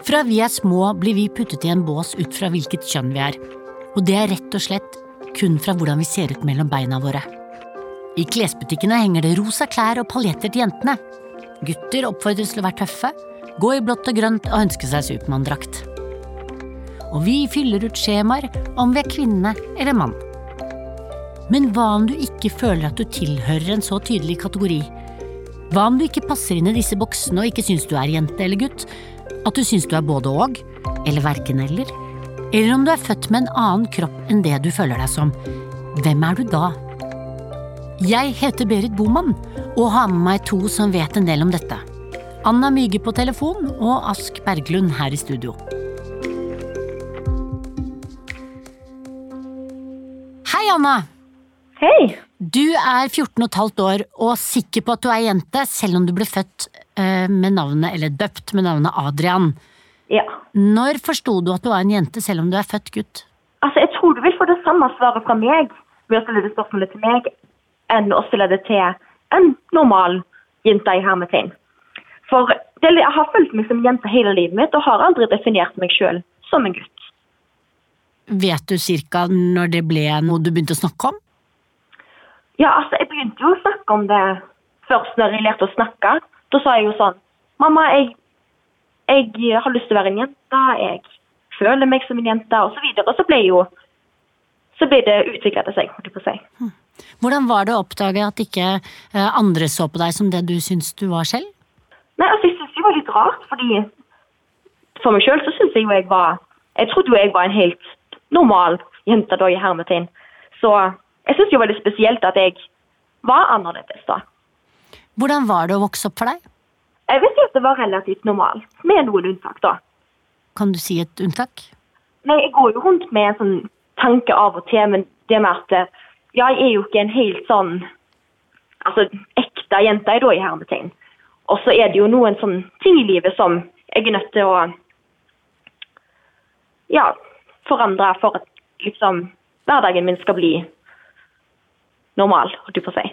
Fra vi er små blir vi puttet i en bås ut fra hvilket kjønn vi er. Og det er rett og slett kun fra hvordan vi ser ut mellom beina våre. I klesbutikkene henger det rosa klær og paljetter til jentene. Gutter oppfordres til å være tøffe, gå i blått og grønt og ønske seg Supermann-drakt. Og vi fyller ut skjemaer om vi er kvinne eller mann. Men hva om du ikke føler at du tilhører en så tydelig kategori? Hva om du ikke passer inn i disse boksene og ikke syns du er jente eller gutt? At du syns du er både og, eller verken eller? Eller om du er født med en annen kropp enn det du føler deg som? Hvem er du da? Jeg heter Berit Boman og har med meg to som vet en del om dette. Anna Myge på telefon og Ask Berglund her i studio. Hei, Anna! Hei! Du er 14 15 år og sikker på at du er jente, selv om du ble født med navnet, eller døpt med navnet Adrian. Ja. Når forsto du at du var en jente, selv om du er født gutt? Altså, jeg tror du vil få det samme svaret fra meg ved å stille det spørsmålet til meg, enn å stille det til en normal jente i hermetegn. For jeg har følt meg som jente hele livet mitt, og har aldri definert meg sjøl som en gutt. Vet du cirka når det ble noe du begynte å snakke om? Ja, altså, jeg begynte jo å snakke om det først når jeg lærte å snakke. Da sa jeg jo sånn Mamma, jeg, jeg har lyst til å være en jente. Jeg føler meg som en jente, og så videre. Og så ble jo Så ble det utvikla til seg, holdt jeg på å si. Hvordan var det å oppdage at ikke eh, andre så på deg som det du syns du var selv? Nei, altså, jeg syns det var litt rart, fordi for meg sjøl så syns jeg jo jeg var Jeg trodde jo jeg var en helt normal jente da, i hermetegn. Så jeg syns var litt spesielt at jeg var annerledes da. Hvordan var det å vokse opp for deg? Jeg vil si at det var relativt normalt, med noen unntak, da. Kan du si et unntak? Nei, jeg går jo rundt med en sånn tanke av og til, men det med at eh, ja, jeg er jo ikke en helt sånn altså ekte jente da, i hermetegn. Og så er det jo noen sånn ting i livet som jeg er nødt til å ja, forandre for at liksom hverdagen min skal bli normal, holdt jeg på å si.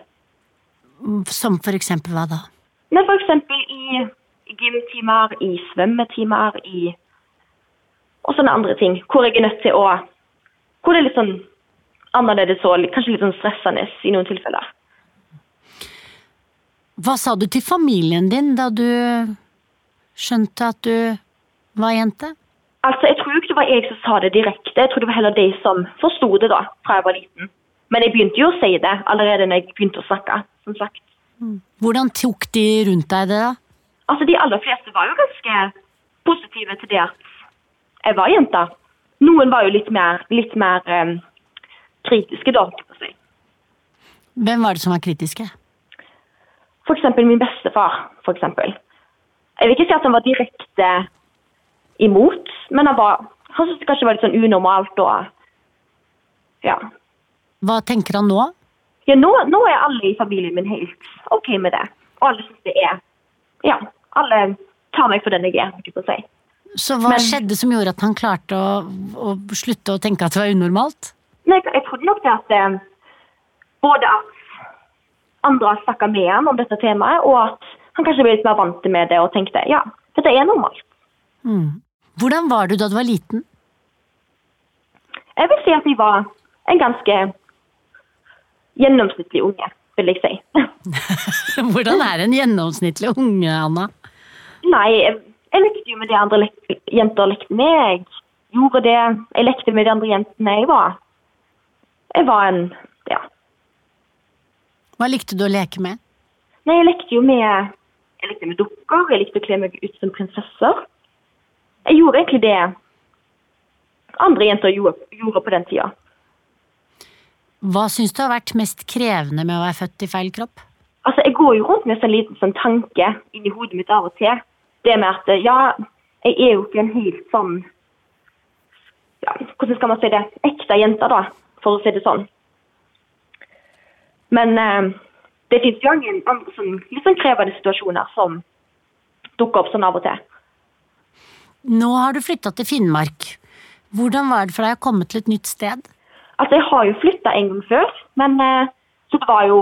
Som for eksempel hva da? Men for eksempel i gymtimer, i svømmetimer, i og sånne andre ting. Hvor jeg er nødt til å Hvor det er litt sånn annerledes og kanskje litt sånn stressende i noen tilfeller. Hva sa du til familien din da du skjønte at du var jente? Altså, Jeg tror ikke det var jeg som sa det direkte, jeg tror det var heller de som forsto det da, fra jeg var liten. Men jeg begynte jo å si det allerede når jeg begynte å snakke. som sagt. Hvordan tok de rundt deg det, da? Altså, De aller fleste var jo ganske positive til det at jeg var jente. Noen var jo litt mer, litt mer um, kritiske, da. på si. Hvem var det som var kritiske? For eksempel min bestefar. for eksempel. Jeg vil ikke si at han var direkte imot, men han, var, han syntes det kanskje var litt sånn unormalt og Ja. Hva tenker han nå? ja nå, nå er alle i familien min helt OK med det. Og alle syns det er Ja. Alle tar meg for den jeg er, holdt jeg på å si. Så hva Men- skjedde som gjorde at han klarte å, å slutte å tenke at det var unormalt? Nei, jeg trodde nok det at eh, både at andre har snakka med ham om dette temaet, og at han kanskje ble litt mer vant med det og tenkte ja, dette er normalt. Mm. Hvordan var du da du var liten? Jeg vil si at jeg var en ganske gjennomsnittlig unge, vil jeg si. Hvordan er en gjennomsnittlig unge, Anna? Nei, jeg, lekte jo med de andre lek jenter lekte med. Jeg gjorde det. Jeg lekte med de andre jentene. Jeg var Jeg var en Ja. Hva likte du å leke med? Nei, jeg lekte jo med Jeg lekte med dukker. Jeg likte å kle meg ut som prinsesser. Jeg gjorde egentlig det andre jenter gjorde, gjorde på den tida. Hva syns du har vært mest krevende med å være født i feil kropp? Altså, Jeg går jo rundt med en sånn liten sånn tanke inni hodet mitt av og til. Det med at ja, jeg er jo ikke en helt sånn ja, Hvordan skal man si det? Ekte jente, da, for å si det sånn. Men eh, det fins jo mange andre sånn, litt sånn krevende situasjoner som dukker opp sånn av og til. Nå har du flytta til Finnmark. Hvordan var det for deg å komme til et nytt sted? Altså, jeg har jo flytta en gang før, men eh, så det var jo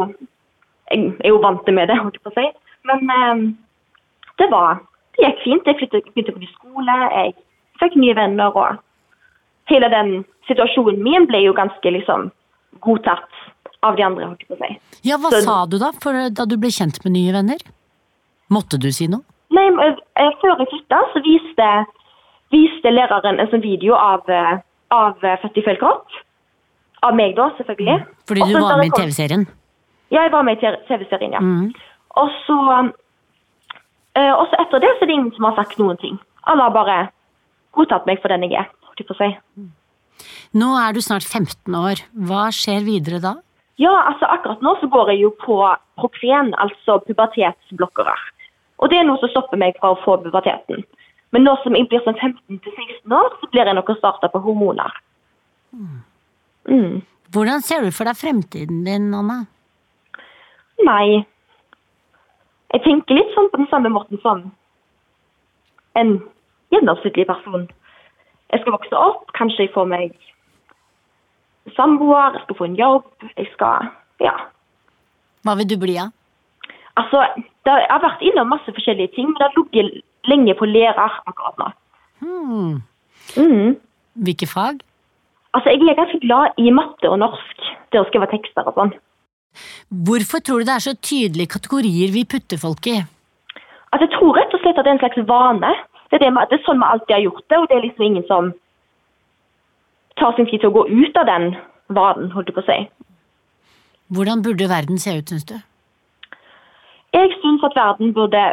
Jeg er jo vant med det, holdt jeg på å si. Men eh, det var det gikk fint. Jeg flyttet, begynte på ny skole, jeg fikk nye venner, og hele den situasjonen min ble jo ganske liksom godtatt av de andre, holdt jeg på å si. Ja, hva Så- sa du da for, da du ble kjent med nye venner? Måtte du si noe? Nei, men, eh, Før jeg flytta, så viste, viste læreren en sånn video av, eh, av eh, i feil kropp. Av meg, da, selvfølgelig. Fordi du var med i TV-serien. Ja, jeg var med i TV-serien, ja. Mm. Og så eh, og så etter det så er det ingen som har sagt noen ting. Alle har bare godtatt meg for den jeg er. holdt jeg på å si. Nå er du snart 15 år. Hva skjer videre da? Ja, altså akkurat nå så går jeg jo på Procren, altså pubertetsblokkere. Og det er noe som stopper meg fra å få puberteten. Men nå som jeg blir sånn 15-16 år, så blir jeg nok å starte på hormoner. Mm. Hvordan ser du for deg fremtiden din, Anna? Nei. Jeg tenker litt sånn på den samme måten som en gjennomsnittlig person. Jeg skal vokse opp, kanskje jeg får meg samboer, jeg skal få en jobb, jeg skal Ja. Hva vil du bli av? Altså, jeg har vært innom masse forskjellige ting, men det har ligget lenge på lærer akkurat nå. Hmm. Mm. Hvilke fag? Altså, Jeg er ganske glad i matte og norsk, det å skrive tekster og sånn. Hvorfor tror du det er så tydelige kategorier vi putter folk i? Altså, Jeg tror rett og slett at det er en slags vane. Det er, det, det er sånn vi alltid har gjort det, og det er liksom ingen som tar sin tid til å gå ut av den vanen, holdt jeg på å si. Hvordan burde verden se ut, syns du? Jeg syns at verden burde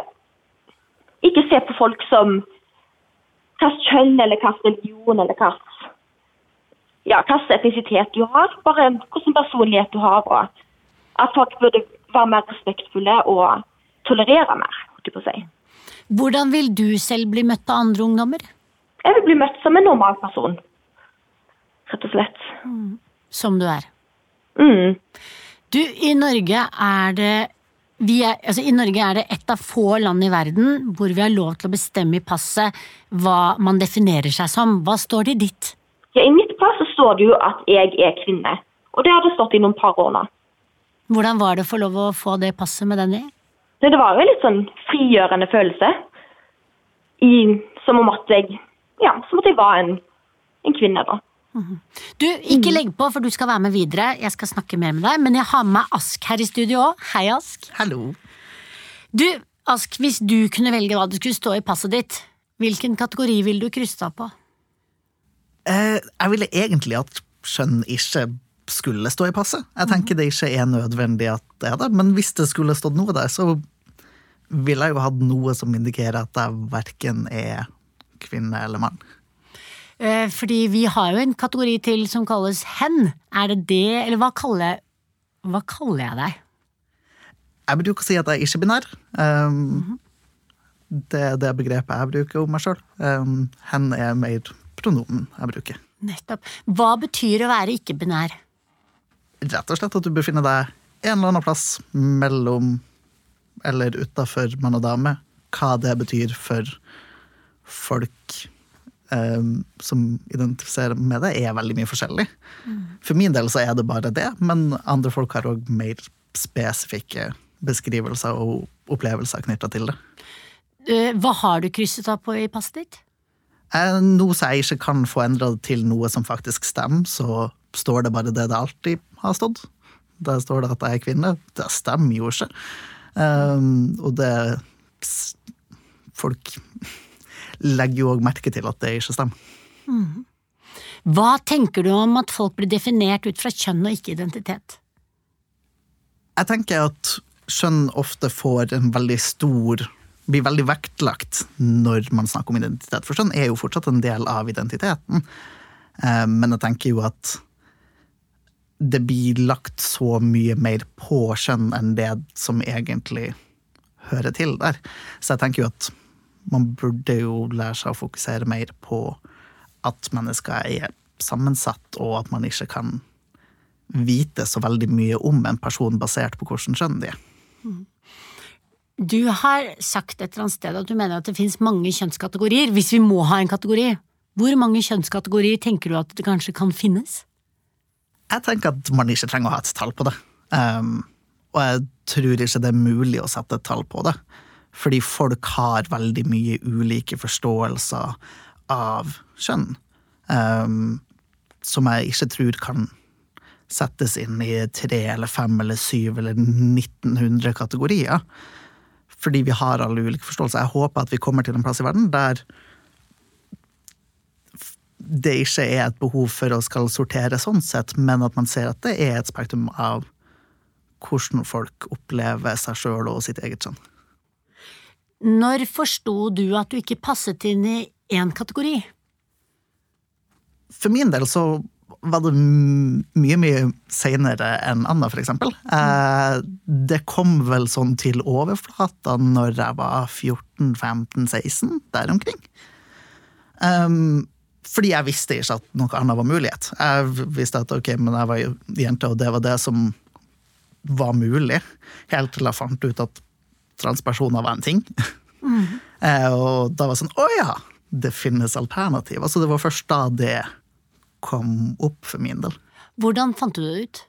ikke se på folk som hvilket kjønn eller hvilken religion eller hvilken ja, hvilken etnisitet du har, bare hvilken personlighet du har. og At folk burde være mer respektfulle og tolerere mer. holdt på å si. Hvordan vil du selv bli møtt av andre ungdommer? Jeg vil bli møtt som en normal person. Rett og slett. Som du er. Mm. Du, i Norge er det vi er, altså I Norge er det et av få land i verden hvor vi har lov til å bestemme i passet hva man definerer seg som. Hva står det i ditt? Ja, I mitt pass så står det jo at jeg er kvinne. Og det har det stått i noen par år nå. Hvordan var det å få lov å få det passet med den i? Det var jo en litt sånn frigjørende følelse. I, som om at jeg Ja, som at jeg var en, en kvinne, da. Du, ikke legg på, for du skal være med videre. Jeg skal snakke mer med deg, men jeg har med meg Ask her i studio òg. Hei, Ask. Hallo. Du, Ask, hvis du kunne velge hva det skulle stå i passet ditt, hvilken kategori ville du krysse deg på? Eh, jeg ville egentlig at skjønn ikke skulle stå i passet. Jeg tenker det ikke er nødvendig at det er det, men hvis det skulle stått noe der, så ville jeg jo hatt noe som indikerer at jeg verken er kvinne eller mann. Eh, fordi vi har jo en kategori til som kalles hen. Er det det, eller hva kaller, hva kaller jeg deg? Jeg bruker å si at jeg er ikke-binær. Um, Det er det begrepet jeg bruker om meg sjøl. Um, hen er mer pronomen jeg bruker. Nettopp. Hva betyr å være ikke-binær? Rett og slett at du befinner deg en eller annen plass mellom eller utafor mann og dame. Hva det betyr for folk eh, som identifiserer med det, er veldig mye forskjellig. For min del så er det bare det, men andre folk har òg mer spesifikke beskrivelser og opplevelser knytta til det. Eh, Hva har du krysset av på i passet ditt? Eh, Nå som jeg ikke kan få endra det til noe som faktisk stemmer, så står det bare det det alltid har stått. Der står det at jeg er kvinne. Det stemmer jo ikke. Um, og det s- Folk legger jo òg merke til at det ikke stemmer. Hva tenker du om at folk blir definert ut fra kjønn og ikke identitet? Jeg tenker at kjønn ofte får en veldig stor blir veldig vektlagt når man snakker om identitet. For skjønn er jo fortsatt en del av identiteten. Eh, Men jeg tenker jo at det blir lagt så mye mer på skjønn enn det som egentlig hører til der. Så jeg tenker jo at man burde jo lære seg å fokusere mer på at mennesker er sammensatt, og at man ikke kan vite så veldig mye om en person basert på hvordan skjønn de er. Du har sagt et eller annet sted at du mener at det finnes mange kjønnskategorier, hvis vi må ha en kategori. Hvor mange kjønnskategorier tenker du at det kanskje kan finnes? Jeg tenker at man ikke trenger å ha et tall på det. Um, og jeg tror ikke det er mulig å sette et tall på det. Fordi folk har veldig mye ulike forståelser av kjønn. Um, som jeg ikke tror kan settes inn i tre eller fem eller syv eller 1900 kategorier. Fordi vi har alle ulike forståelser. Jeg håper at vi kommer til en plass i verden der det ikke er et behov for å skal sortere sånn sett, men at man ser at det er et spektrum av hvordan folk opplever seg sjøl og sitt eget kjønn. Når forsto du at du ikke passet inn i én kategori? For min del så var det mye, mye seinere enn Anna, eksempel. Eh, det kom vel sånn til overflata når jeg var 14-15-16, der omkring. Um, fordi jeg visste ikke at noe annet var mulighet. Jeg visste at ok, men jeg var jente, og det var det som var mulig. Helt til jeg fant ut at transpersoner var en ting. Mm. og da var det sånn Å ja! Det finnes alternativ. Altså, det var først da det kom opp for min del. Hvordan fant du det ut?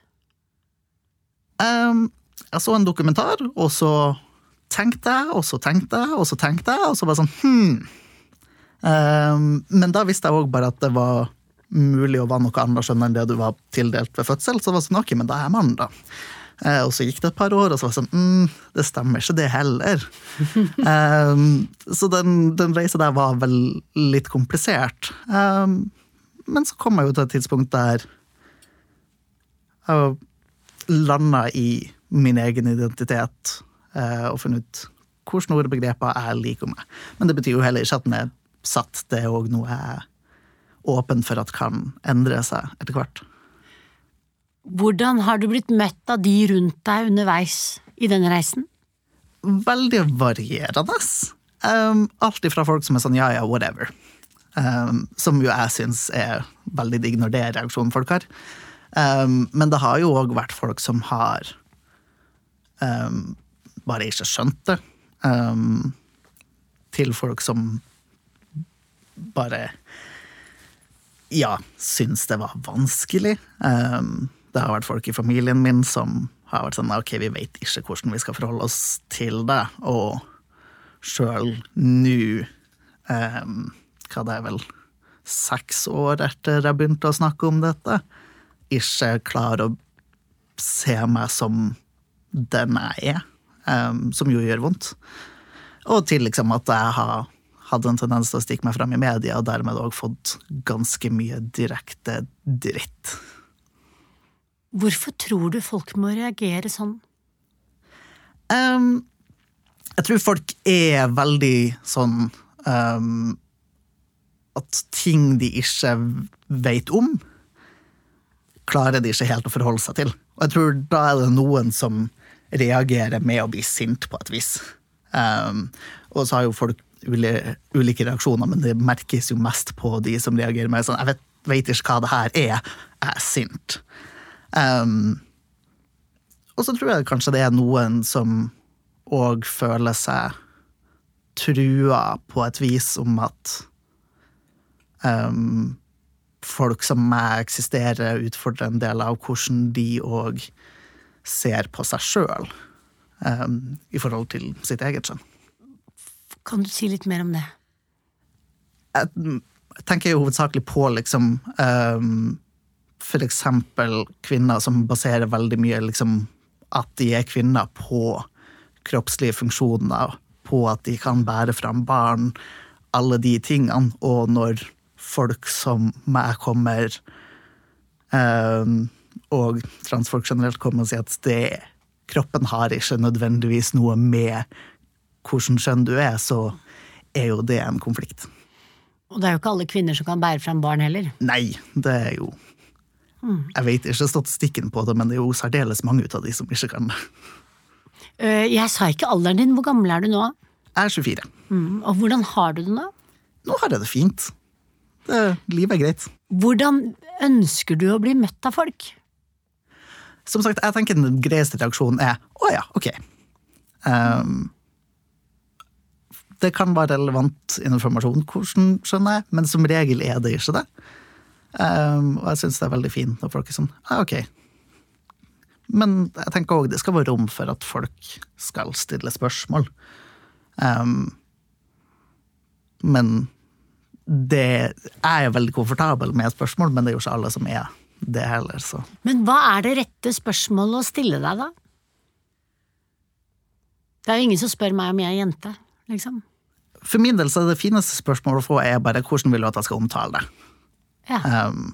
Um, jeg så en dokumentar, og så tenkte jeg, og så tenkte jeg, og så tenkte jeg, og så bare sånn hm. Um, men da visste jeg òg bare at det var mulig å være noe annet enn det du var tildelt ved fødsel. Så det var sånn, ok, men da er man da. Uh, og så gikk det et par år, og så var det sånn mm, Det stemmer ikke, det heller. um, så den, den reisa der var vel litt komplisert. Um, men så kom jeg jo til et tidspunkt der jeg landa i min egen identitet uh, og funnet ut hvilke ordbegreper jeg liker meg. Men det betyr jo heller ikke at den er satt. Det er òg noe jeg er åpen for at kan endre seg etter hvert. Hvordan har du blitt møtt av de rundt deg underveis i denne reisen? Veldig varierende. Um, alt ifra folk som er sånn ja ja, whatever. Um, som jo jeg syns er veldig digg når det er reaksjonen folk har. Um, men det har jo òg vært folk som har um, bare ikke skjønt det. til folk som bare ja, syns det var vanskelig. det har vært folk i familien min som har vært sånn ok, vi vet ikke hvordan vi skal forholde oss til det. Og sjøl nå hva det er vel seks år etter jeg begynte å snakke om dette, ikke klarer å se meg som den jeg er, um, som jo gjør vondt. Og til liksom at jeg har hadde en tendens til å stikke meg frem i media, og dermed òg fått ganske mye direkte dritt. Hvorfor tror du folk må reagere sånn? Um, jeg tror folk er veldig sånn um, at ting de ikke vet om, klarer de ikke helt å forholde seg til. Og jeg tror da er det noen som reagerer med å bli sint på et vis. Um, og så har jo folk ulike, reaksjoner, men det merkes jo mest på de som reagerer med sånn Jeg vet, vet ikke hva det her er, jeg er sint. Um, og så tror jeg kanskje det er noen som òg føler seg trua på et vis om at um, folk som meg eksisterer, utfordrer en del av hvordan de òg ser på seg sjøl um, i forhold til sitt eget kjønn. Kan du si litt mer om det? Jeg, tenker jo hovedsakelig på liksom um, For eksempel kvinner som baserer veldig mye liksom, at de er kvinner på kroppslige funksjoner, på at de kan bære fram barn, alle de tingene. Og når folk som meg kommer, um, og transfolk generelt kommer og sier at det, kroppen har ikke nødvendigvis noe med hvordan kjønn du er, så er jo det en konflikt. Og det er jo ikke alle kvinner som kan bære fram barn heller. Nei, det er jo mm. Jeg vet ikke statistikken på det, men det er jo særdeles mange ut av de som ikke kan det. Uh, jeg sa ikke alderen din. Hvor gammel er du nå? Jeg er 24. Mm. Og hvordan har du det nå? Nå har jeg det fint. Det, livet er greit. Hvordan ønsker du å bli møtt av folk? Som sagt, jeg tenker den greieste reaksjonen er å ja, ok. Um, det kan være relevant informasjon, hvordan skjønner jeg, men som regel er det ikke det. Um, og jeg syns det er veldig fint når folk er sånn ja, ok. Men jeg tenker òg det skal være rom for at folk skal stille spørsmål. Um, men det Jeg er veldig komfortabel med spørsmål, men det er jo ikke alle som er det heller, så. Men hva er det rette spørsmålet å stille deg, da? Det er jo ingen som spør meg om jeg er jente, liksom. For min del så er det fineste spørsmålet å få er bare hvordan vil du at jeg skal omtale deg? Ja. Um,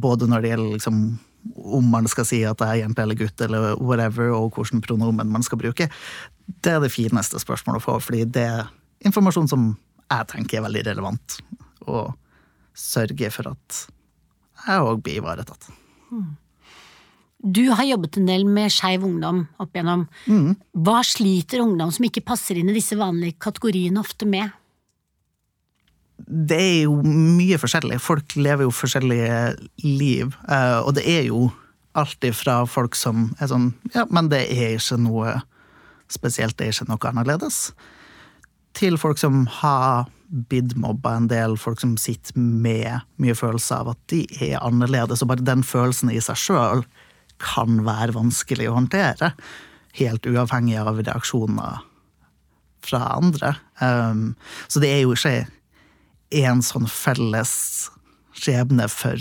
både når det gjelder liksom om man skal si at det er jente eller gutt, eller whatever, og hvordan pronomen man skal bruke. Det er det fineste spørsmålet å få, fordi det er informasjon som jeg tenker er veldig relevant, og sørge for at jeg òg blir ivaretatt. Du har jobbet en del med skeiv ungdom opp igjennom. Hva sliter ungdom som ikke passer inn i disse vanlige kategoriene ofte med? det er jo mye forskjellig. Folk lever jo forskjellige liv. eh, Og det er jo alltid fra folk som er sånn Ja, men det er ikke noe spesielt, det er ikke noe annerledes. Til folk som har blitt mobba en del, folk som sitter med mye følelse av at de er annerledes, og bare den følelsen i seg sjøl kan være vanskelig å håndtere. Helt uavhengig av reaksjoner fra andre. Um, så det er jo ikke en sånn felles skjebne for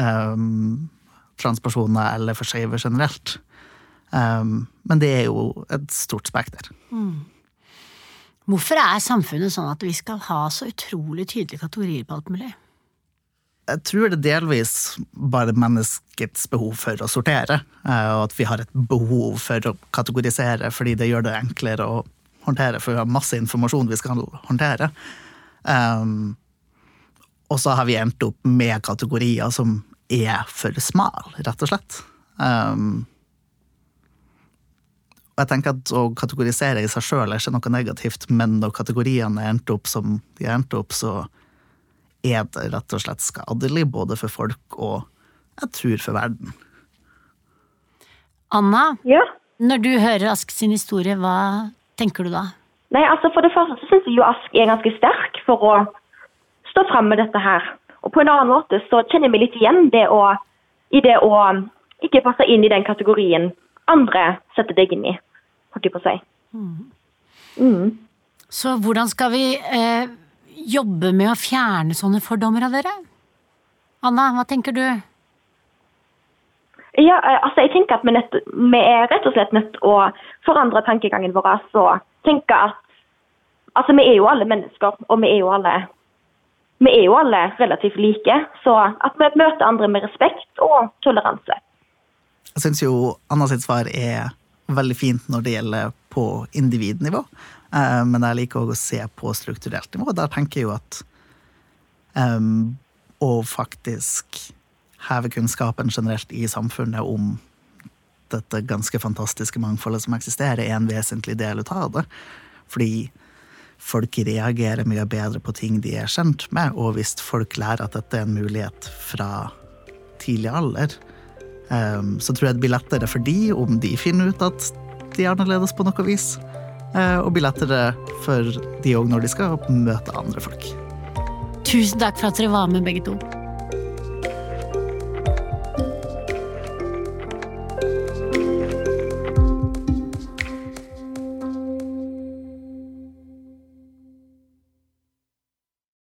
um, transpersoner eller for skeive generelt. Um, men det er jo et stort spekter. Hvorfor er samfunnet sånn at vi skal ha så utrolig tydelige kategorier på alt mulig? Jeg tror det delvis bare menneskets behov for å sortere, eh, og at vi har et behov for å kategorisere fordi det gjør det enklere å håndtere, for vi har masse informasjon vi skal håndtere. Um, og så har vi endt opp med kategorier som er for smal, rett og slett. Um, og jeg tenker at Å kategorisere i seg sjøl er ikke noe negativt, men når kategoriene er endt opp som de er endt opp, så er det rett og slett skadelig, både for folk og jeg tror for verden. Anna, Ja. når du hører Ask sin historie, hva tenker du da? Nei, altså For det første så syns jeg jo Ask er ganske sterk for å stå fram med dette her. Og på en annen måte så kjenner meg litt igjen det å, i det å ikke passe inn i den kategorien andre setter deg inn i, jeg på seg. Mm. Mm. Så hvordan skal vi eh, jobbe med å fjerne sånne fordommer av dere? Anna, hva tenker du? Ja, eh, altså jeg tenker at vi, nett, vi er rett og slett nødt til å forandre tankegangen vår og tenke at altså vi er jo alle mennesker, og vi er jo alle vi er jo alle relativt like, så at vi møter andre med respekt og toleranse. Jeg syns jo Anna sitt svar er veldig fint når det gjelder på individnivå, eh, men jeg liker også å se på strukturelt nivå. Der tenker jeg jo at å faktisk heve kunnskapen generelt i samfunnet om dette ganske fantastiske mangfoldet som eksisterer, er en vesentlig del av det. Fordi folk reagerer mye bedre på ting de er kjent med, og hvis folk lærer at dette er en mulighet fra tidlig alder, så tror jeg det blir lettere for de om de finner ut at de er annerledes på noe vis. Uh, og blir lettere for de òg når de skal møte andre folk. Tusen takk for at dere var med, begge to.